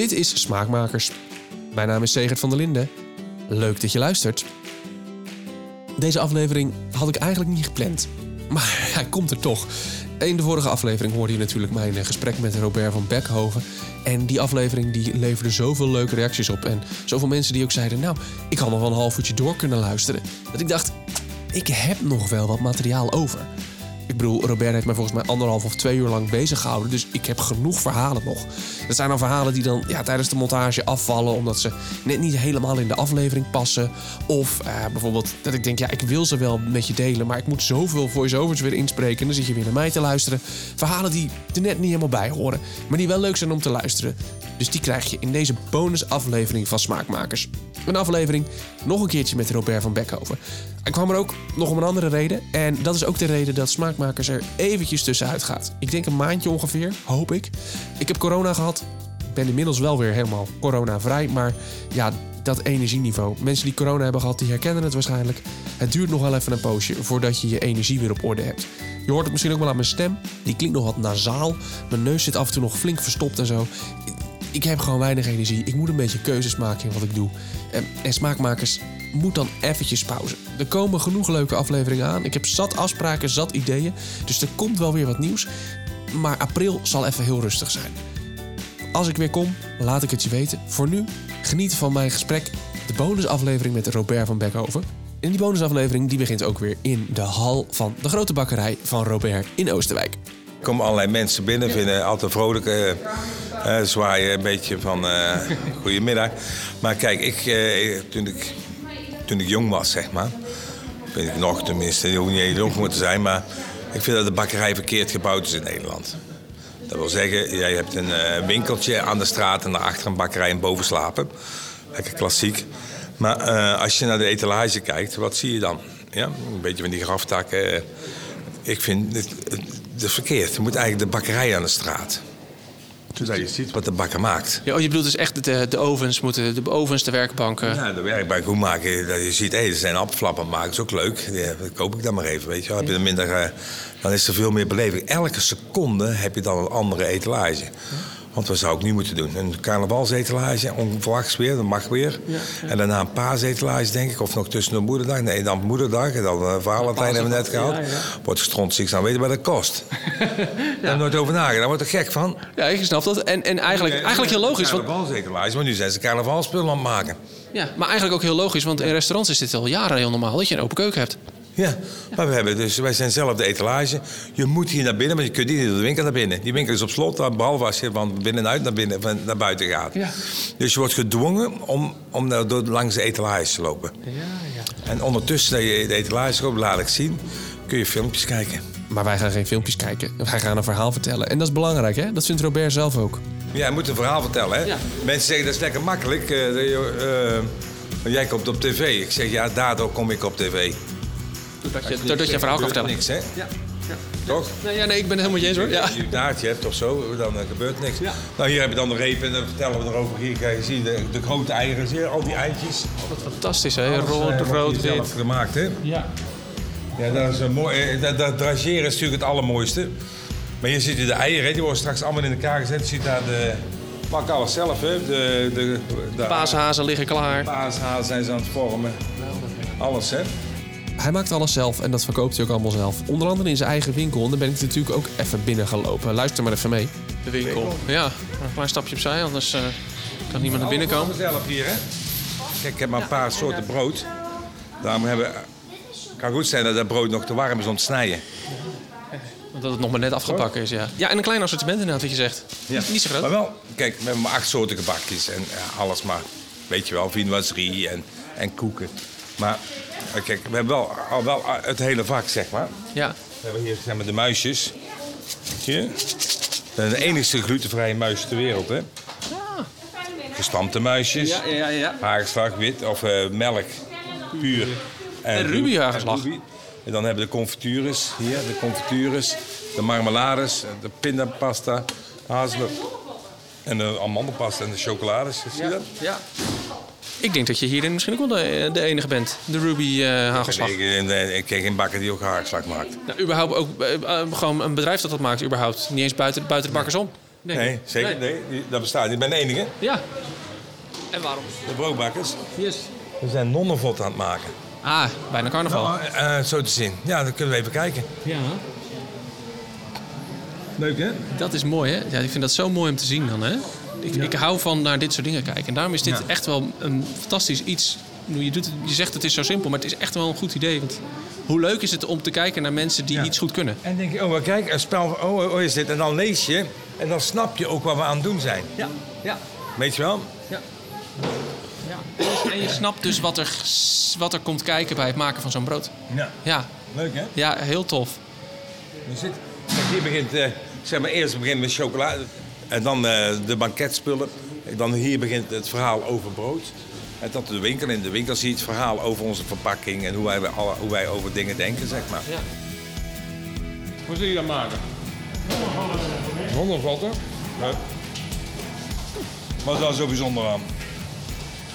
Dit is Smaakmakers. Mijn naam is Segert van der Linden. Leuk dat je luistert. Deze aflevering had ik eigenlijk niet gepland. Maar hij komt er toch. In de vorige aflevering hoorde je natuurlijk mijn eh, gesprek met Robert van Beckhoven. En die aflevering die leverde zoveel leuke reacties op. En zoveel mensen die ook zeiden... nou, ik had nog wel een half uurtje door kunnen luisteren. Dat ik dacht, ik heb nog wel wat materiaal over. Bedoel, Robert heeft mij volgens mij anderhalf of twee uur lang bezig gehouden. Dus ik heb genoeg verhalen nog. Dat zijn dan verhalen die dan ja, tijdens de montage afvallen. Omdat ze net niet helemaal in de aflevering passen. Of eh, bijvoorbeeld dat ik denk, ja, ik wil ze wel met je delen. Maar ik moet zoveel voice-overs weer inspreken. En dan zit je weer naar mij te luisteren. Verhalen die er net niet helemaal bij horen. Maar die wel leuk zijn om te luisteren. Dus die krijg je in deze bonusaflevering van Smaakmakers. Een aflevering nog een keertje met Robert van Beckhoven. Hij kwam er ook nog om een andere reden. En dat is ook de reden dat Smaakmakers er eventjes tussenuit gaat. Ik denk een maandje ongeveer, hoop ik. Ik heb corona gehad. Ik ben inmiddels wel weer helemaal coronavrij. Maar ja, dat energieniveau. Mensen die corona hebben gehad, die herkennen het waarschijnlijk. Het duurt nog wel even een poosje voordat je je energie weer op orde hebt. Je hoort het misschien ook wel aan mijn stem. Die klinkt nog wat nasaal. Mijn neus zit af en toe nog flink verstopt en zo ik heb gewoon weinig energie. Ik moet een beetje keuzes maken in wat ik doe. En, en smaakmakers moet dan eventjes pauze. Er komen genoeg leuke afleveringen aan. Ik heb zat afspraken, zat ideeën. Dus er komt wel weer wat nieuws. Maar april zal even heel rustig zijn. Als ik weer kom, laat ik het je weten. Voor nu, geniet van mijn gesprek. De bonusaflevering met Robert van Beckhoven. En die bonusaflevering die begint ook weer in de hal van de grote bakkerij van Robert in Oosterwijk. Er komen allerlei mensen binnen, vinden altijd vrolijk. Uh, uh, zwaaien een beetje van uh, goedemiddag. Maar kijk, ik, toen, ik, toen ik jong was, zeg maar. Ben ik nog tenminste, je hoeft niet jong moeten zijn. Maar ik vind dat de bakkerij verkeerd gebouwd is in Nederland. Dat wil zeggen, jij hebt een winkeltje aan de straat en daarachter een bakkerij en boven slapen. Lekker klassiek. Maar als je naar de etalage kijkt, wat zie je dan? Ja, een beetje van die graftakken. ik vind het, het verkeerd. Je moet eigenlijk de bakkerij aan de straat. Je ziet wat de bakker maakt. Ja, oh, je bedoelt dus echt de, de ovens, moeten, de ovens, de werkbanken? Ja, de werkbank, hoe maak je dat? Je ziet, hé, er zijn appelflappen maken, dat is ook leuk. Ja, dat koop ik dan maar even, weet je Heb je er minder, uh, dan is er veel meer beleving. Elke seconde heb je dan een andere etalage. Want wat zou ik nu moeten doen? Een carnavalsetalage, onverwachts weer, dat mag weer. Ja, En daarna een paasetalage, denk ik. Of nog tussen de moederdag. Nee, dan moederdag. En dan uh, Valentijn hebben we net gehad. Ja, Wordt stront zich aan weten wat dat kost. Daar nooit over nagedacht. Daar word ik gek van. Ja, ik snap dat. En, en eigenlijk, eigenlijk heel logisch. Carnavalsetalage, maar nu zijn ze carnavalspullen aan het maken. Ja, maar eigenlijk ook heel logisch. Want in restaurants is dit al jaren heel normaal dat je een open keuken hebt. Ja, maar we hebben dus, wij zijn zelf de etalage. Je moet hier naar binnen, maar je kunt niet door de winkel naar binnen. Die winkel is op slot, behalve als je van binnenuit naar, binnen, van, naar buiten gaat. Ja. Dus je wordt gedwongen om, om door, langs de etalage te lopen. Ja, ja. En ondertussen dat je de etalage loopt, laat ik zien, kun je filmpjes kijken. Maar wij gaan geen filmpjes kijken. Wij gaan een verhaal vertellen. En dat is belangrijk, hè? Dat vindt Robert zelf ook. Ja, je moet een verhaal vertellen, hè? Ja. Mensen zeggen dat is lekker makkelijk. Uh, uh, jij komt op tv. Ik zeg ja, daardoor kom ik op tv. Doordat je, doordat je een verhaal kan vertellen. niks, hè? Ja. ja. Toch? Nee, ja, nee, ik ben het helemaal eens hoor. Ja. Als je een taartje hebt of zo, dan uh, gebeurt niks. Ja. Nou, hier heb je dan de reep en dan vertellen we erover. Hier kan je zien de, de grote eieren, zie je, al die eitjes. Wat fantastisch, hè? Rood, uh, rood, wit. zelf gemaakt, hè? Ja. Ja, dat is een mooi. Eh, dat, dat drageren is natuurlijk het allermooiste. Maar hier ziet u de eieren, die worden straks allemaal in elkaar gezet. Je ziet daar de. Pak alles zelf, hè? De, de, de paashazen liggen klaar. Paashazen zijn ze aan het vormen. Alles, hè? Hij maakt alles zelf en dat verkoopt hij ook allemaal zelf. Onder andere in zijn eigen winkel. En daar ben ik natuurlijk ook even binnen gelopen. Luister maar even mee. De winkel. Ja, een klein stapje opzij, anders uh, kan niemand naar binnen komen. zelf hier, hè? Kijk, ik heb maar een paar soorten brood. Daarom hebben... Het kan goed zijn dat dat brood nog te warm is om te snijden. Dat het nog maar net afgebakken is, ja. Ja, en een klein assortiment inderdaad, wat je zegt. Ja. Niet zo groot. Maar wel, kijk, we hebben maar acht soorten gebakjes en ja, alles maar. Weet je wel, viennoiserie en, en koeken. Maar kijk, we hebben wel, al wel het hele vak, zeg maar. Ja. We hebben hier zeg maar, de muisjes. Zie je? Dat de enige glutenvrije muis ter wereld, hè? Ja. Gestampte muisjes. Ja, ja, wit of uh, melk, puur. En, en ruby hagelslag. En dan hebben we de confitures hier, de confitures, de marmelades, de pindapasta, hazelnut en de amandelpasta en de chocolades. Zie je dat? Ja. Ik denk dat je hierin misschien ook wel de, de enige bent. De Ruby uh, hagelslag. Ik, ik, ik ken geen bakker die ook hagelslag maakt. Nou, überhaupt ook uh, gewoon een bedrijf dat dat maakt, überhaupt. Niet eens buiten, buiten de bakkers om. Nee, zeker. Nee, dat bestaat niet. Ik ben de enige. Ja. En waarom? De broodbakkers. Yes. We zijn nonnenvot aan het maken. Ah, bijna carnaval. Eh, zo te zien. Ja, dan kunnen we even kijken. Ja. Leuk, hè? Dat is mooi, hè? Ja, ik vind dat zo mooi om te zien dan, hè? Ik, ik hou van naar dit soort dingen kijken. En daarom is dit Ja. echt wel een fantastisch iets. Je, doet, het- je zegt het is zo simpel, maar het is echt wel een goed idee. Want hoe leuk is het om te kijken naar mensen die Ja. iets goed kunnen? En denk je, oh, kijk, een spel van, oh, oh, is dit? En dan lees je en dan snap je ook wat we aan het doen zijn. Ja, ja, Weet je wel? ja. ja. En je snapt dus wat er, wat er komt kijken bij het maken van zo'n brood. Ja. Ja, Leuk, hè? ja heel tof. Je zit, kijk, hier begint, eh, zeg maar, eerst beginnen met chocolade. En dan eh, de banketspullen. En dan hier begint het verhaal over brood. En tot de winkel. In de winkel zie je het verhaal over onze verpakking. En hoe wij, alle- hoe wij over dingen denken, zeg maar. Ja. Hoe zul je dat maken? Hongervatten. Ja. Wat is daar zo bijzonder aan?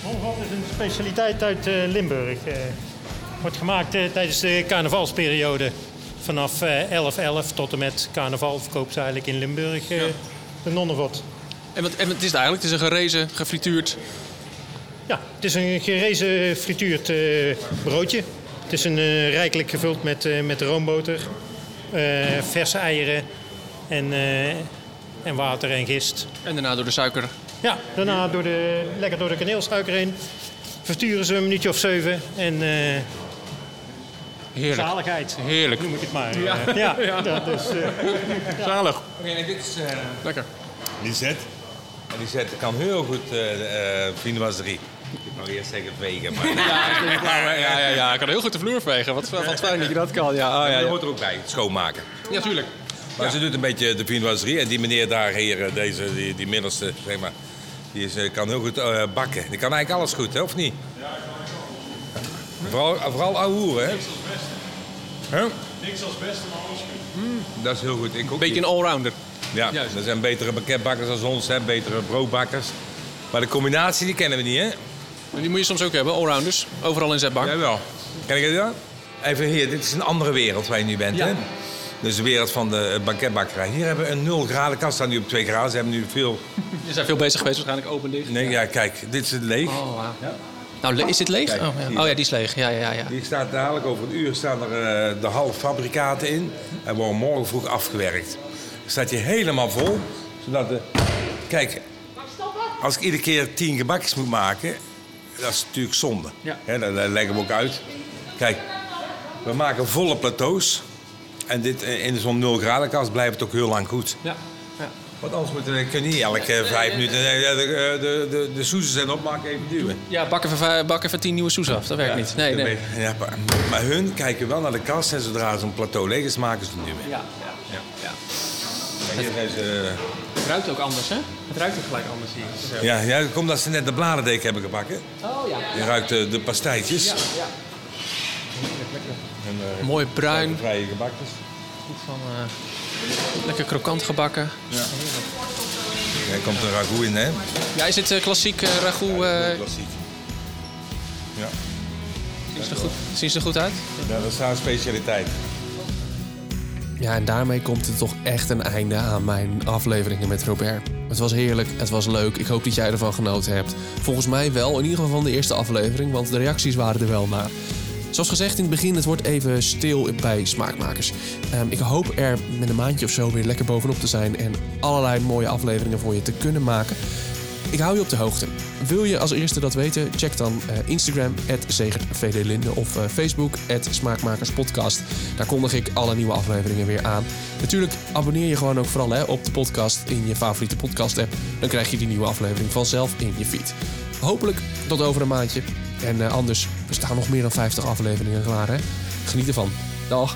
Honvat is een specialiteit uit eh, Limburg. Eh, wordt gemaakt tijdens de carnavalsperiode. Vanaf eh 11-11 tot en met carnaval verkoopt ze eigenlijk in Limburg eh de nonnenvot. En, wat, en het is het eigenlijk? Het is een gerezen, gefrituurd. Ja, het is een gerezen frituurd eh, broodje. Het is een, eh, rijkelijk gevuld met, eh, met roomboter, verse eieren en, en water en gist. En daarna door de suiker. Ja, daarna door de, lekker door de kaneelsuiker heen. Versturen ze een minuutje of zeven en Heerlijk. zaligheid. Heerlijk. Noem ik het maar. Ja, ja, ja. dus, eh, Zalig. en dit is Lekker. Lisette. En Lisette kan heel goed uh, viennoiserie. Ik wou eerst zeggen vegen, maar... Ja, ja, ja, ja, ik kan heel goed de vloer vegen. Wat, wat fijn dat je dat kan. Ja, oh, ja, Dat hoort er ook bij, het schoonmaken. ja tuurlijk. Maar ze doet een beetje de viennoiserie. En die meneer daar, hier, eh, deze, die, die middelste, zeg maar... Die is, eh, kan heel goed eh, bakken. Die kan eigenlijk alles goed, hè, of niet? Vooral, vooral ouwe hè? Huh? Niks als beste, maar alles goed. Dat is heel goed. Ik ook Beetje niet. een allrounder. Ja, Juist. er zijn betere banketbakkers dan ons, hè? betere broodbakkers. Maar de combinatie die kennen we niet, hè? En die moet je soms ook hebben, allrounders. Overal in zetbak. Jawel. Ken ik dat? Even hier, dit is een andere wereld waar je nu bent, Ja. hè? Dus de wereld van de banketbakkerij. Hier hebben we een 0 graden kast staan nu op 2 graden. Ze hebben nu veel... Je zijn veel bezig geweest, waarschijnlijk open dicht. Nee, ja, kijk, dit is het leeg. Oh, wauw. Nou, is dit leeg? Kijk, oh, ja. oh ja, die is leeg. Ja, ja, ja. Die staat dadelijk over een uur staan er eh, de halffabrikaten in. En worden morgen vroeg afgewerkt. Dan staat je helemaal vol. Zodat de... Kijk, als ik iedere keer tien gebakjes moet maken, dat is natuurlijk zonde. Ja. Hè, dat, dat leggen we ook uit. Kijk, we maken volle plateaus. En dit, eh, in zo'n 0 graden kast blijft het ook heel lang goed. ja. ja. Want anders moet, eh, kun je niet elke vijf minuten eh, de, de, de, de, de soezen zijn opmaken even duwen. Ja, bakken van, vijf- bakken van tien nieuwe soes af. Dat werkt niet. Nee, nee. Ja, maar, maar hun kijken wel naar de kast en zodra zo'n plateau leeg is, maken ze het nu weer. Ja, ja, ja. Ze, Het ruikt ook anders, hè? Het ruikt ook gelijk anders hier. ja, ja, komt dat ze net de bladerdeken hebben gebakken. Oh ja. Je ruikt de, de pastijtjes. ja. En, eh, Mooi bruin. Vrije gebakjes. Goed van, eh, lekker krokant gebakken. Er komt een ragout in, hè? Ja, is dit eh, klassiek eh, ragout? eh, Klassiek. Ja. zien, ze er goed, zien ze er goed uit? ja, dat is haar specialiteit. Ja, en daarmee komt er toch echt een einde aan mijn afleveringen met Robert. Het was heerlijk, het was leuk. Ik hoop dat jij ervan genoten hebt. Volgens mij wel, in ieder geval van de eerste aflevering, want de reacties waren er wel naar. Zoals gezegd in het begin, het wordt even stil bij smaakmakers. Ehm, ik hoop er met een maandje of zo weer lekker bovenop te zijn en allerlei mooie afleveringen voor je te kunnen maken. Ik hou je op de hoogte. Wil je als eerste dat weten? Check dan eh, Instagram, @zegertvdlinde of eh, Facebook, @smaakmakerspodcast. Daar kondig ik alle nieuwe afleveringen weer aan. Natuurlijk abonneer je gewoon ook vooral hè, op de podcast in je favoriete podcast-app. Dan krijg je die nieuwe aflevering vanzelf in je feed. Hopelijk tot over een maandje. En eh, anders, er staan nog meer dan 50 afleveringen klaar. Hè? Geniet ervan. Dag.